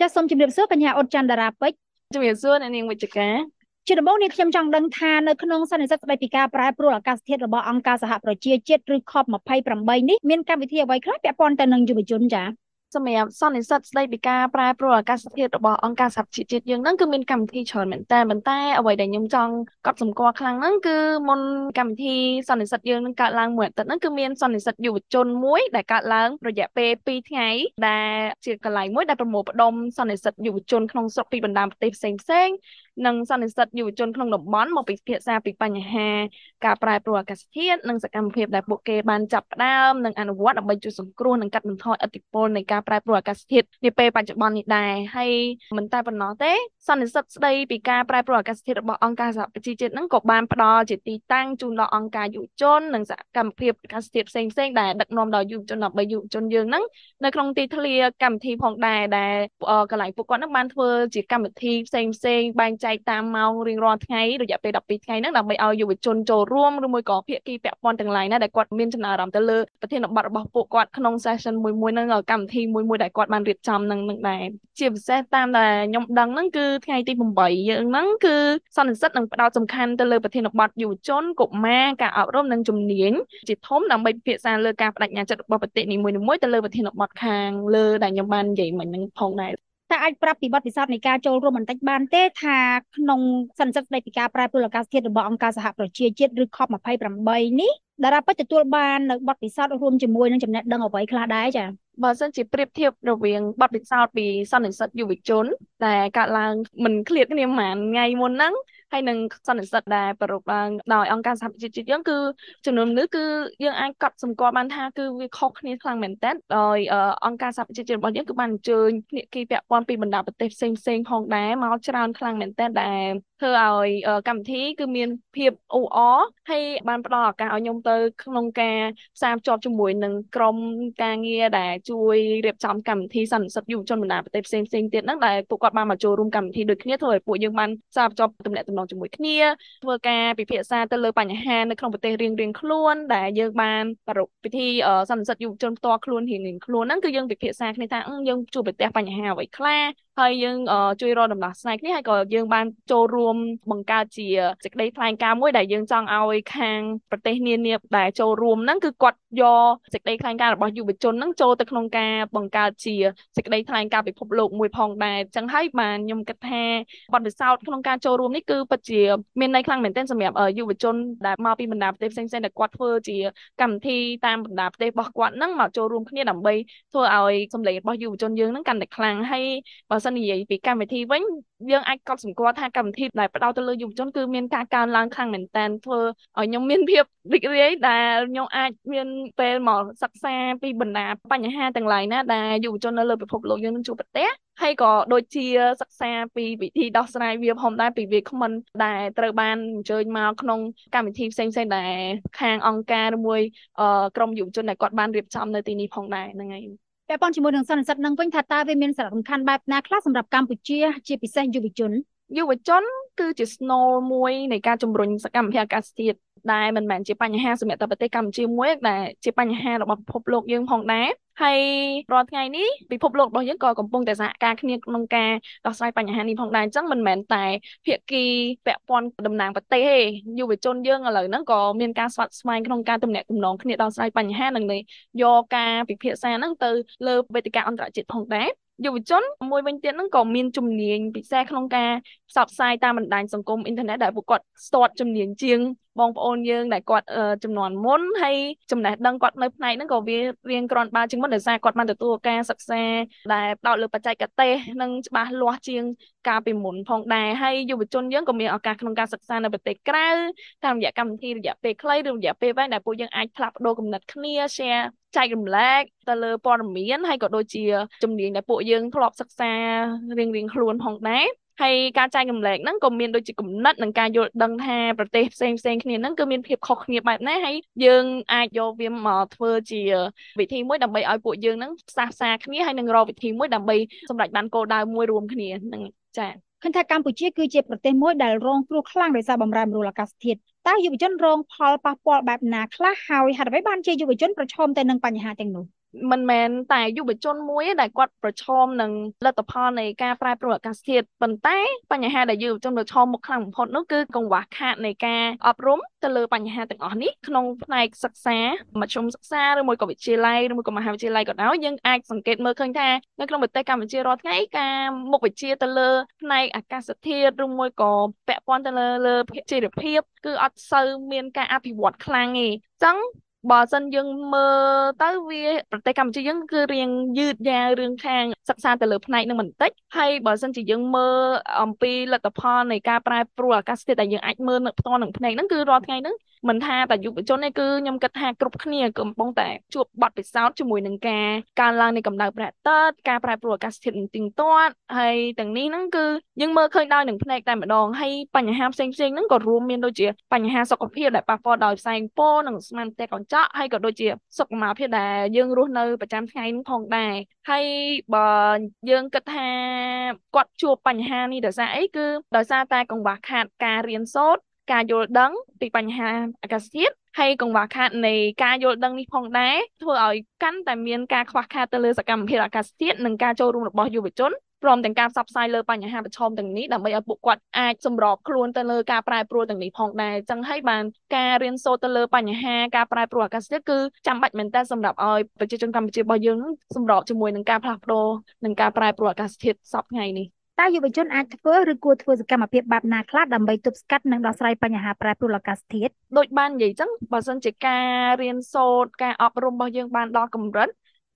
ចាសសូមជម្រាបសួរកញ្ញាអុតច័ន្ទតារាពេជ្រជំរាបសួរអ្នកនាងវិជ្ជការជាដំបូងនេះខ្ញុំចង់ដឹងថានៅក្នុងសន្និសីទស្តីពីការប្រែប្រួលអាកាសធាតុរបស់អង្គការសហប្រជាជាតិឬ COP28 នេះមានកម្មវិធីអ្វីខ្លះពាក់ព័ន្ធទៅនឹងយុវជនចា៎ សម្រាប់សន្និសីទស្តីពីការប្រែប្រួលអាកាសធាតុរបស់អង្គការសហប្រជាជាតិយើងហ្នឹងគឺមានកម្មវិធីច្រើនមែនតើប៉ុន្តែអ្វីដែលខ្ញុំចង់កត់សម្គាល់ខ្លាំងហ្នឹងគឺមុនកម្មវិធីសន្និសីទយើងនឹងកើតឡើងមួយអាទិត្យហ្នឹងគឺមានសន្និសីទយុវជនមួយដែលកើតឡើងរយៈពេល2ថ្ងៃដែលជាកន្លែងមួយដែលប្រមូលផ្ដុំសន្និសីទយុវជនក្នុងស្រុកពីបណ្ដាប្រទេសផ្សេងផ្សេង និងសន្និសីទយុវជនក្នុងតំបន់មកពិភាក្សាពីបញ្ហា ការប្រែប្រួលអាកាសធាតុនិងសកម្មភាពដែលពួកគេបានចាប់ផ្ដើមនិងអនុវត្តដើម្បីជួយសង្គ្រោះនិងកាត់បន្ថយឥទ្ធិពលនៃការប្រែប្រួលអាកាសធាតុនាពេលបច្ចុប្បន្ននេះដែរហើយមិនតែប៉ុណ្ណោះទេសន្និសីទស្ដីពីការប្រែប្រួលអាកាសធាតុរបស់អង្គការសហប្រជាជាតិនឹងក៏បានផ្ដល់ជាទីតាំងជូនដល់អង្គការយុវជននិងសកម្មភាពអាកាសធាតុផ្សេងៗដែលដឹកនាំដោយយុវជនដើម្បីយុវជនយើងនឹងនៅក្នុងទីធ្លាកម្មវិធីផងដែរដែលកន្លែងពួកគាត់នឹងបានធ្វើជាកម្មវិធីផ្សេងផ្សេងបែងចែកតាមម៉ោងរៀងរាល់ថ្ងៃរយៈពេល12ថ្ងៃហ្នឹងដើម្បីឲ្យយុវជនចូលរួមឬមួយក៏ភាគីពាក់ព័ន្ធទាំងឡាយណាដែលគាត់មានចំណារអារម្មណ៍ទៅលើប្រធានបទរបស់ពួកគាត់ក្នុង session មួយមួយហ្នឹងកម្មវិធីមួយមួយដែលគាត់បានរៀបចំនឹងនឹងដែរជាពិសេសតាមដែលខ្ញុំដឹងហ្នឹងគឺថ្ងៃទី8យើងហ្នឹងគឺសន្និសីទនឹងផ្ដោតសំខាន់ទៅលើប្រធានបទយុវជនកុមារការអប់រំនិងជំនាញជាធំដើម្បីពិភាក្សាលើការបដិញ្ញាចិត្តរបស់ប្រទេសនីមួយៗទៅលើប្រធានបទខាងលើដែលខ្ញុំបាននិយាយមិញហ្នឹងផងដែរ តែអាចប្រាប់ពីបទពិសោធន៍នៃការចូលរួមបន្តិចបានទេថាក្នុងសន្និសីទស្តីពីការប្រែប្រួលអាកាសធាតុរបស់អង្គការសហប្រជាជាតិឬ COP28 នេះតារាពេជ្រទទួលបាននៅបទពិសោធន៍រួមជាមួយនឹងចំណេះដឹងអ្វីខ្លះដែរចា៎បើសិនជាប្រៀបធៀបរវាងបទពិសោធន៍ពីសន្និសីទយុវជនដែលកើតឡើងមិនឃ្លាតគ្នាប៉ុន្មានថ្ងៃមុនហ្នឹង ហើយនឹងសន្និសីទដែលប្រពឡើងដោយអង្គការសហប្រជាជាតិយើងគឺចំនួននេះគឺយើងអាចកត់សម្គាល់បានថាគឺវាខុសគ្នាខ្លាំងមែនតើដោយអង្គការសហប្រជាជាតិរបស់យើងគឺបានអញ្ជើញភាគីពាក់ព័ន្ធពីបណ្ដាប្រទេសផ្សេងផ្សេងផងដែរមកច្រើនខ្លាំងមែនតើដែលធ្វើឲ្យកម្មវិធីគឺមានភាពអ៊ូអរហើយបានផ្ដល់ឱកាសឲ្យខ្ញុំទៅ ក្នុងការផ្សារភ្ជាប់ជាមួយនឹងក្រុមការងារដែលជួយរៀបចំកម្មវិធីសន្និសីទយុវជនបណ្ដាប្រទេសផ្សេងផ្សេងទៀតហ្នឹងដែលពួកគាត់បានមកចូលរួមកម្មវិធីដូចគ្នាធ្វើឲ្យពួកយើងបានផ្សារភ្ជាប់ទំនាក់ទំនងជាមួយគ្នាធ្វើការពិភាក្សាទៅលើបញ្ហានៅក្នុងប្រទេសរៀងរៀងខ្លួនដែលយើងបានប្រារព្ធពិធីសន្និសីទយុវជនផ្ទាល់ខ្លួនរៀងរៀងខ្លួនហ្នឹងគឺយើងពិភាក្សាគ្នាថាយើងជួបប្រទះបញ្ហាអ្វីខ្លះហើយយើងជួយរកដំណោះស្រាយគ្នាហើយក៏យើងបានចូលរួមបង្កើតជាសេចក្តីថ្លែងការណ៍មួយដែលយើងចង់ឲ្យខាងប្រទេសនានាដែលចូលរួមហ្នឹងគឺគាត់ យកសេចក្តីថ្លែងការណ៍របស់យុវជនហ្នឹងចូលទៅក្នុងការបង្កើតជាសេចក្តីថ្លែងការណ៍ពិភពលោកមួយផងដែរអញ្ចឹងហើយបានខ្ញុំគិតថាបទពិសោធន៍ក្នុងការចូលរួមនេះគឺពិតជាមានន័យខ្លាំងមែនទែនសម្រាប់យុវជនដែលមកពីបណ្ដាប្រទេសផ្សេងៗដែលគាត់ធ្វើជាកម្មវិធីតាមបណ្ដាប្រទេសរបស់គាត់ហ្នឹងមកចូលរួមគ្នាដើម្បីធ្វើឲ្យសម្លេងរបស់យុវជនយើងហ្នឹងកាន់តែខ្លាំងហើយបើសិននិយាយពីកម្មវិធីវិញយើងអាចកត់សម្គាល់ថាកម្មវិធីដែលផ្ដោតទៅលើយុវជនគឺមានការកើនឡើងខ្លាំងមែនតើធ្វើឲ្យខ្ញុំមានភាពរីករាយដែលខ្ញុំអាចមានពេលមកសិក្សាពីបណ្ដាបញ្ហាទាំងឡាយណាដែលយុវជននៅលើពិភពលោកយើងនឹងជួបប្រទះហើយក៏ដូចជាសិក្សាពីវិធីដោះស្រាយវាផងដែរពីវាគ្មិនដែលត្រូវបានអញ្ជើញមកក្នុងកម្មវិធីផ្សេងៗដែលខាងអង្គការឬមួយក្រមយុវជនដែលគាត់បានរៀបចំនៅទីនេះផងដែរហ្នឹងហើយពាក់ព័ន្ធជាមួយនឹងសន្និសីទនឹងវិញថាតើវាមានសារៈសំខាន់បែបណាខ្លះសម្រាប់កម្ពុជា ជាពិសេសយុវជនយុវជនគឺជាស្នូលមួយនៃការជំរុញសកម្មភាពអាកាសធាតុ ដែលមិនមែនជាបញ្ហាសម្រាប់តែប្រទេសកម្ពុជាមួយដែលជាបញ្ហារបស់ពិភពលោកយើងផងដែរហើយរាល់ថ្ងៃនេះពិភពលោករបស់យើងក៏កំពុងតែសហការគ្នាក្នុងការដោះស្រាយបញ្ហានេះផងដែរអញ្ចឹងមិនមែនតែភាគីពាក់ព័ន្ធតំណាងប្រទេសទេយុវជនយើងឥឡូវហ្នឹងក៏មានការស្វាត់ស្វែងក្នុងការទំនាក់ទំនងគ្នាដោះស្រាយបញ្ហានឹងយកការពិភាក្សាហ្នឹងទៅលើវេទិកាអន្តរជាតិផងដែរយុវជនមួយវិញទៀតហ្នឹងក៏មានជំនាញពិសេសក្នុងការផ្សព្វផ្សាយតាមបណ្ដាញសង្គមអ៊ីនធឺណិតដែលពួកគាត់ស្ទាត់ជំនាញជាងបងប្អូនយើងដែលគាត់ចំនួនមុនហើយចំណេះដឹងគាត់នៅផ្នែកហ្នឹងក៏វារៀងក្រាន់បើជាងមុនដោយសារគាត់បានទទួលការសិក្សាដែលផ្ដោតលើបច្ចេកទេសនិងច្បាស់លាស់ជាងកាលពីមុនផងដែរហើយយុវជនយើងក៏មានឱកាសក្នុងការសិក្សានៅប្រទេសក្រៅតាមរយៈកម្មវិធីរយៈពេលខ្លីឬរយៈពេលវែងដែលពួកយើងអាចផ្លាស់ប្ដូរគំនិតគ្នា share ចែករំលែកទៅលើព័ត៌មានហើយក៏ដូចជាជំនាញដែលពួកយើងធ្លាប់សិក្សារៀងៗខ្លួនផងដែរ ហើយការចែករំលែកហ្នឹងក៏មានដូចជាគំនិតនិងការយល់ដឹងថាប្រទេសផ្សេងផ្សេងគ្នាហ្នឹងគឺមានភាពខុសគ្នាបែបណាហើយយើងអាចយកវាមកធ្វើជាវិធីមួយដើម្បីឲ្យពួកយើងហ្នឹងផ្សះផ្សាគ្នាហើយនឹងរកវិធីមួយដើម្បីសម្រេចបានគោលដៅមួយរួមគ្នាហ្នឹងចា៎ឃើញថាកម្ពុជាគឺជាប្រទេសមួយដែលរងគ្រោះខ្លាំងដោយសារបំរែបំរួលអាកាសធាតុតើយុវជនរងផលប៉ះពាល់បែបណាខ្លះហើយហេតុអ្វីបានជាយុវជនប្រឈមទៅនឹងបញ្ហាទាំងនោះ មិនមែនតែយុវជនមួយដែលគាត់ប្រឈមនឹងលទ្ធផលនៃការប្រែប្រួលអាកាសធាតុប៉ុន្តែបញ្ហាដែលយុវជនប្រឈមមុខខ្លាំងបំផុតនោះគឺកង្វះខាតនៃការអប់រំទៅលើបញ្ហាទាំងអស់នេះក្នុងផ្នែកសិក្សាមធ្យមសិក្សាឬមួយក៏វិទ្យាល័យឬមួយក៏មហាវិទ្យាល័យក៏ដោយយើងអាចសង្កេតមើលឃើញថានៅក្នុងប្រទេសកម្ពុជារាល់ថ្ងៃការមុខវិជ្ជាទៅលើផ្នែកអាកាសធាតុឬមួយក៏ពាក់ព័ន្ធទៅលើលើភាគជីវភាពគឺអត់សូវមានការអភិវឌ្ឍខ្លាំងទេអញ្ចឹង បើសិនយើងមើលទៅវាប្រទេសកម្ពុជាយើងគឺរៀងយឺតយ៉ាវរឿងខាងសិក្សាទៅលើផ្នែកនឹងបន្តិចហើយបើសិនជាយើងមើលអំពីលទ្ធផលនៃការប្រែប្រួលអាកាសធាតុដែលយើងអាចមើលនៅផ្ទាល់នឹងផ្នែកហ្នឹងគឺរាល់ថ្ងៃហ្នឹងមិនថាតែយុវជនទេគឺខ្ញុំគិតថាគ្រប់គ្នាកំពុងតែជួបបទពិសោធន៍ជាមួយនឹងការកើនឡើងនៃកម្ដៅព្រះអាទិត្យការប្រែប្រួលអាកាសធាតុនឹងទៀងទាត់ហើយទាំងនេះហ្នឹងគឺយើងមើលឃើញដោយនឹងផ្នែកតែម្ដងហើយបញ្ហាផ្សេងផ្សេងហ្នឹងក៏រួមមានដូចជាបញ្ហាសុខភាពដែលប៉ះពាល់ដោយផ្សែងពុលនិងស្នាមផ្ទះកញ្ចក់ហើយក៏ដូចជាសុខភាពដែលយើងរស់នៅប្រចាំថ្ងៃហ្នឹងផងដែរហើយបើយើងគិតថាគាត់ជួបបញ្ហានេះដោយសារអីគឺដោយសារតែកង្វះខាតការរៀនសូត្រការយល់ដឹងពីបញ្ហាអាកាសធាតុហើយកង្វះខាតនៃការយល់ដឹងនេះផងដែរធ្វើឲ្យកាន់តែមានការខ្វះខាតទៅលើសកម្មភាពអាកាសធាតុនិងការចូលរួមរបស់យុវជន ព្រមទាំងការផ្សព្វផ្សាយលើបញ្ហាប្រឈមទាំងនេះដើម្បីឲ្យពួកគាត់អាចសម្របខ្លួនទៅលើការប្រែប្រួលទាំងនេះផងដែរអញ្ចឹងហើយបានការរៀនសូត្រទៅលើបញ្ហាការប្រែប្រួលអាកាសធាតុគឺចាំបាច់មែនតើសម្រាប់ឲ្យប្រជាជនកម្ពុជារបស់យើងសម្របជាមួយនឹងការផ្លាស់ប្ដូរនិងការប្រែប្រួលអាកាសធាតុសពថ្ងៃនេះតើយុវជនអាចធ្វើឬគួរធ្វើសកម្មភាពបែបណាខ្លះដើម្បីទប់ស្កាត់និងដោះស្រាយបញ្ហាប្រែប្រួលអាកាសធាតុដូចបាននិយាយចឹងបើសិនជាការរៀនសូត្រការអប់រំរបស់យើងបានដល់កម្រិត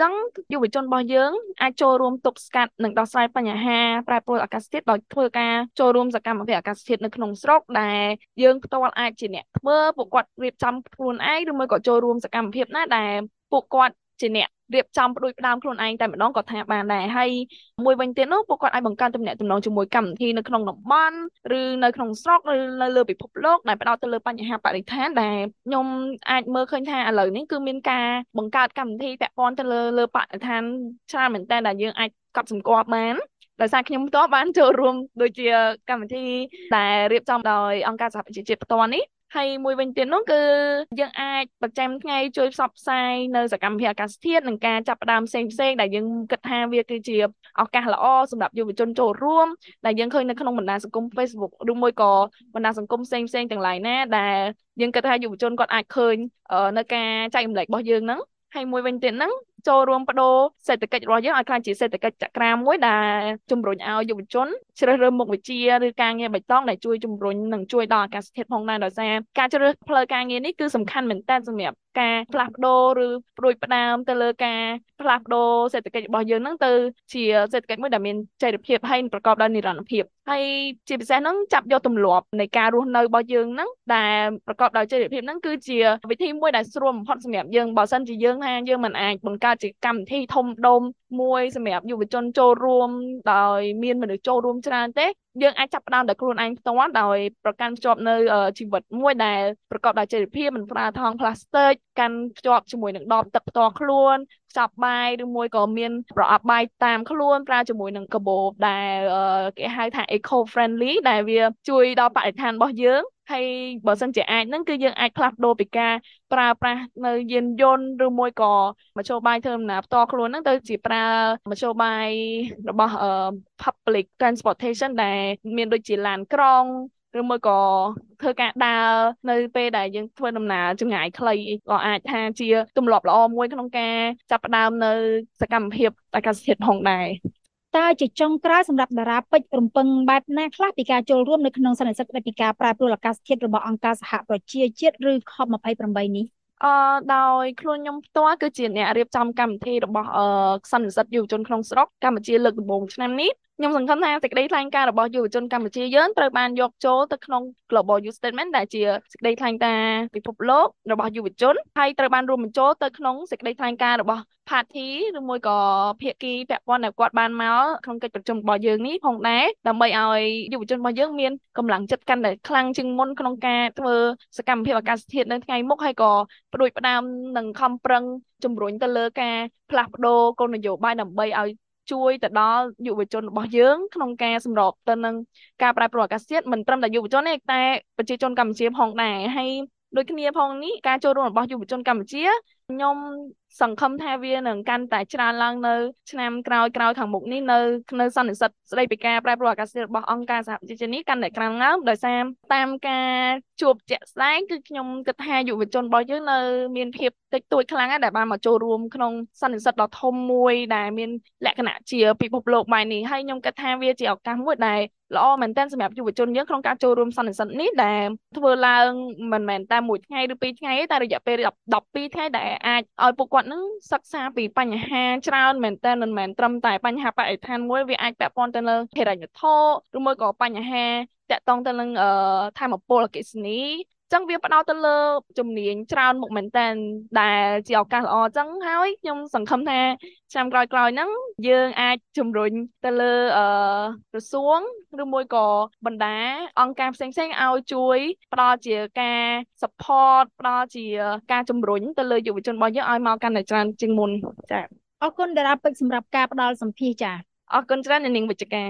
ចឹងយុវជនរបស់យើងអាចចូលរួមទប់ស្កាត់និងដោះស្រាយបញ្ហាប្រែប្រួលអាកាសធាតុដោយធ្វើការចូលរួមសកម្មភាពអាកាសធាតុនៅក្នុងស្រុកដែលយើងផ្ទាល់អាចជាអ្នកធ្វើពួកគាត់រៀបចំខ្លួនឯងឬមួយក៏ចូលរួមសកម្មភាពណាដែលពួកគាត់ជាអ្នក រៀបចំផ្ដួចផ្ដើមខ្លួនឯងតែម្ដងក៏ថាបានដែរហើយមួយវិញទៀតនោះពួកគាត់អាចបង្កើនទំនាក់ទំនងជាមួយកម្មវិធីនៅក្នុងតំបន់ឬនៅក្នុងស្រុកឬនៅលើពិភពលោកដែលផ្ដោតទៅលើបញ្ហាបរិស្ថានដែលខ្ញុំអាចមើលឃើញថាឥឡូវនេះគឺមានការបង្កើតកម្មវិធីពាក់ព័ន្ធទៅលើលើបរិស្ថានច្រើនមែនតើដែលយើងអាចកត់សម្គាល់បានដោយសារខ្ញុំផ្ទាល់បានចូលរួមដូចជាកម្មវិធីដែលរៀបចំដោយអង្គការសហប្រជាជាតិផ្ទាល់នេះ ហើយមួយវិញទៀតនោះគឺយើងអាចប្រចាំថ្ងៃជួយផ្សព្វផ្សាយនៅសកម្មភាពអាកាសធាតុនិងការចាប់ផ្ដើមផ្សេងផ្សេងដែលយើងគិតថាវាគឺជាឱកាសល្អសម្រាប់យុវជនចូលរួមដែលយើងឃើញនៅក្នុងបណ្ដាសង្គម Facebook ឬមួយក៏បណ្ដាសង្គមផ្សេងផ្សេងទាំងឡាយណាដែលយើងគិតថាយុវជនគាត់អាចឃើញនៅការចែករំលែករបស់យើងហ្នឹងហើយមួយវិញទៀតហ្នឹង ចូលរួមបដូរសេដ្ឋកិច្ចរបស់យើងឲ្យក្លាយជាសេដ្ឋកិច្ចចក្រាមួយដែលជំរុញឲ្យយុវជនជ្រើសរើសមុខវិជ្ជាឬការងារបៃតងដែលជួយជំរុញនិងជួយដល់អាកាសធាតុផងដែរដោយសារការជ្រើសរើសផ្លូវការងារនេះគឺសំខាន់មែនតើសម្រាប់ ការផ្លាស់ប្ដូរឬប្រួយផ្ដើមទៅលើការផ្លាស់ប្ដូរសេដ្ឋកិច្ចរបស់យើងហ្នឹងទៅជាសេដ្ឋកិច្ចមួយដែលមានចីរភាពហើយប្រកបដោយនិរន្តរភាពហើយជាពិសេសហ្នឹងចាប់យកទម្លាប់នៃការរស់នៅរបស់យើងហ្នឹងដែលប្រកបដោយចីរភាពហ្នឹងគឺជាវិធីមួយដែលស្រួលបំផុតសម្រាប់យើងបើសិនជាយើងថាយើងមិនអាចបង្កើតជាកម្មវិធីធំដុំមួយសម្រាប់យុវជនចូលរួមដោយមានមនុស្សចូលរួមច្រើនទេ យើងអាចចាប់ផ្ដើមដោយខ្លួនឯងផ្ទាល់ដោយប្រកាន់ភ្ជាប់នៅជីវិតមួយដែលប្រកបដោយចីរភាពមិនប្រើថង់ប្លាស្ទិកកាន់ភ្ជាប់ជាមួយនឹងដបទឹកផ្ទាល់ខ្លួនខ្ចប់បាយឬមួយក៏មានប្រអប់បាយតាមខ្លួនប្រើជាមួយនឹងកាបូបដែលគេហៅថា eco friendly ដែលវាជួយដល់បរិស្ថានរបស់យើងហើយបើសិនជាអាចហ្នឹងគឺយើងអាចផ្លាស់ប្ដូរពីការប្រើប្រាស់នៅយានយន្តឬមួយក៏មធ្យោបាយធ្វើដំណើរផ្ទាល់ខ្លួនហ្នឹងទៅជាប្រើមធ្យោបាយរបស់ public transportation ដែលមានដូចជាឡានក្រុង ឬមួយក៏ធ្វើការដើរនៅពេលដែលយើងធ្វើដំណើរចម្ងាយខ្លីក៏អាចថាជាទម្លាប់ល្អមួយក្នុងការចាប់ផ្ដើមនៅសកម្មភាពអាកាសធាតុផងដែរតើជាចុងក្រោយសម្រាប់តារាពេជ្ររំពឹងបែបណាខ្លះពីការចូលរួមនៅក្នុងសន្និសីទពីការប្រែប្រួលអាកាសធាតុរបស់អង្គការសហប្រជាជាតិឬ COP28 នេះអឺដោយខ្លួនខ្ញុំផ្ទាល់គឺជាអ្នករៀបចំកម្មវិធីរបស់អឺសន្និសីទយុវជនក្នុងស្រុកកម្ពុជាលើកដំបូងឆ្នាំនេះ ខ្ញុំសង្ឃឹមថាសេចក្តីថ្លែងការណ៍របស់យុវជនកម្ពុជាយើងត្រូវបានយកចូលទៅក្នុង Global Youth Statement ដែលជាសេចក្តីថ្លែងការណ៍ពិភពលោករបស់យុវជនហើយត្រូវបានរួមបញ្ចូលទៅក្នុងសេចក្តីថ្លែងការណ៍របស់ Party ឬមួយក៏ភាគីពាក់ព័ន្ធដែលគាត់បានមកក្នុងកិច្ចប្រជុំរបស់យើងនេះផងដែរដើម្បីឲ្យយុវជនរបស់យើងមានកម្លាំងចិត្តកាន់តែខ្លាំងជាងមុនក្នុងការធ្វើសកម្មភាពអាកាសធាតុនៅថ្ងៃមុខហើយក៏ផ្ដួចផ្ដើមនិងខំប្រឹងជំរុញទៅលើការផ្លាស់ប្ដូរគោលនយោបាយដើម្បីឲ្យ ជួយទៅដល់យុវជនរបស់យើងក្នុងការសម្របទៅនឹងការប្រែប្រួលអាកាសធាតុមិនត្រឹមតែយុវជនទេតែប្រជាជនកម្ពុជាផងដែរហើយដូចគ្នាផងនេះការចូលរួមរបស់យុវជនកម្ពុជាខ្ញុំ សង្ឃឹមថាវានឹងកាន់តែច្រើនឡើងនៅឆ្នាំក្រោយក្រោយខាងមុខនេះនៅនៅសន្និសីទស្តីពីការប្រែប្រួលអាកាសធាតុរបស់អង្គការសហប្រជាជាតិនេះកាន់តែខ្លាំងឡើងដោយសារតាមការជួបជាក់ស្ដែងគឺខ្ញុំគិតថាយុវជនរបស់យើងនៅមានភាពតិចតួចខ្លាំងដែរបានមកចូលរួមក្នុងសន្និសីទដ៏ធំមួយដែលមានលក្ខណៈជាពិភពលោកបែបនេះហើយខ្ញុំគិតថាវាជាឱកាសមួយដែលល្អមែនទែនសម្រាប់យុវជនយើងក្នុងការចូលរួមសន្និសីទនេះដែលធ្វើឡើងមិនមែនតែមួយថ្ងៃឬពីរថ្ងៃទេតែរយៈពេល12ថ្ងៃដែលអាចឲ្យពួកគាត់នឹងសិក្សាពីបញ្ហាច្រើនមែនទែនមិនមែនត្រឹមតែបញ្ហាបរិស្ថានមួយវាអាចពាក់ព័ន្ធទៅលើហិរញ្ញវត្ថុឬមួយក៏បញ្ហាតាក់ទងទៅនឹងធម្មពលអគ្គិសនី ចឹងវាផ្ដោតទៅលើជំនាញច្រើនមុខមែនតើដែលជាឱកាសល្អចឹងហើយខ្ញុំសង្ឃឹមថាឆ្នាំក្រោយៗហ្នឹងយើងអាចជំរុញទៅលើអឺក្រសួងឬមួយក៏បណ្ដាអង្គការផ្សេងៗឲ្យជួយផ្ដល់ជាការ support ផ្ដល់ជាការជំរុញទៅលើយុវជនរបស់យើងឲ្យមកកាន់តែច្រើនជាងមុនចា៎អរគុណតារាពេជ្រសម្រាប់ការផ្ដល់សម្ភារចា៎អរគុណច្រើននាងវិជ្ជការ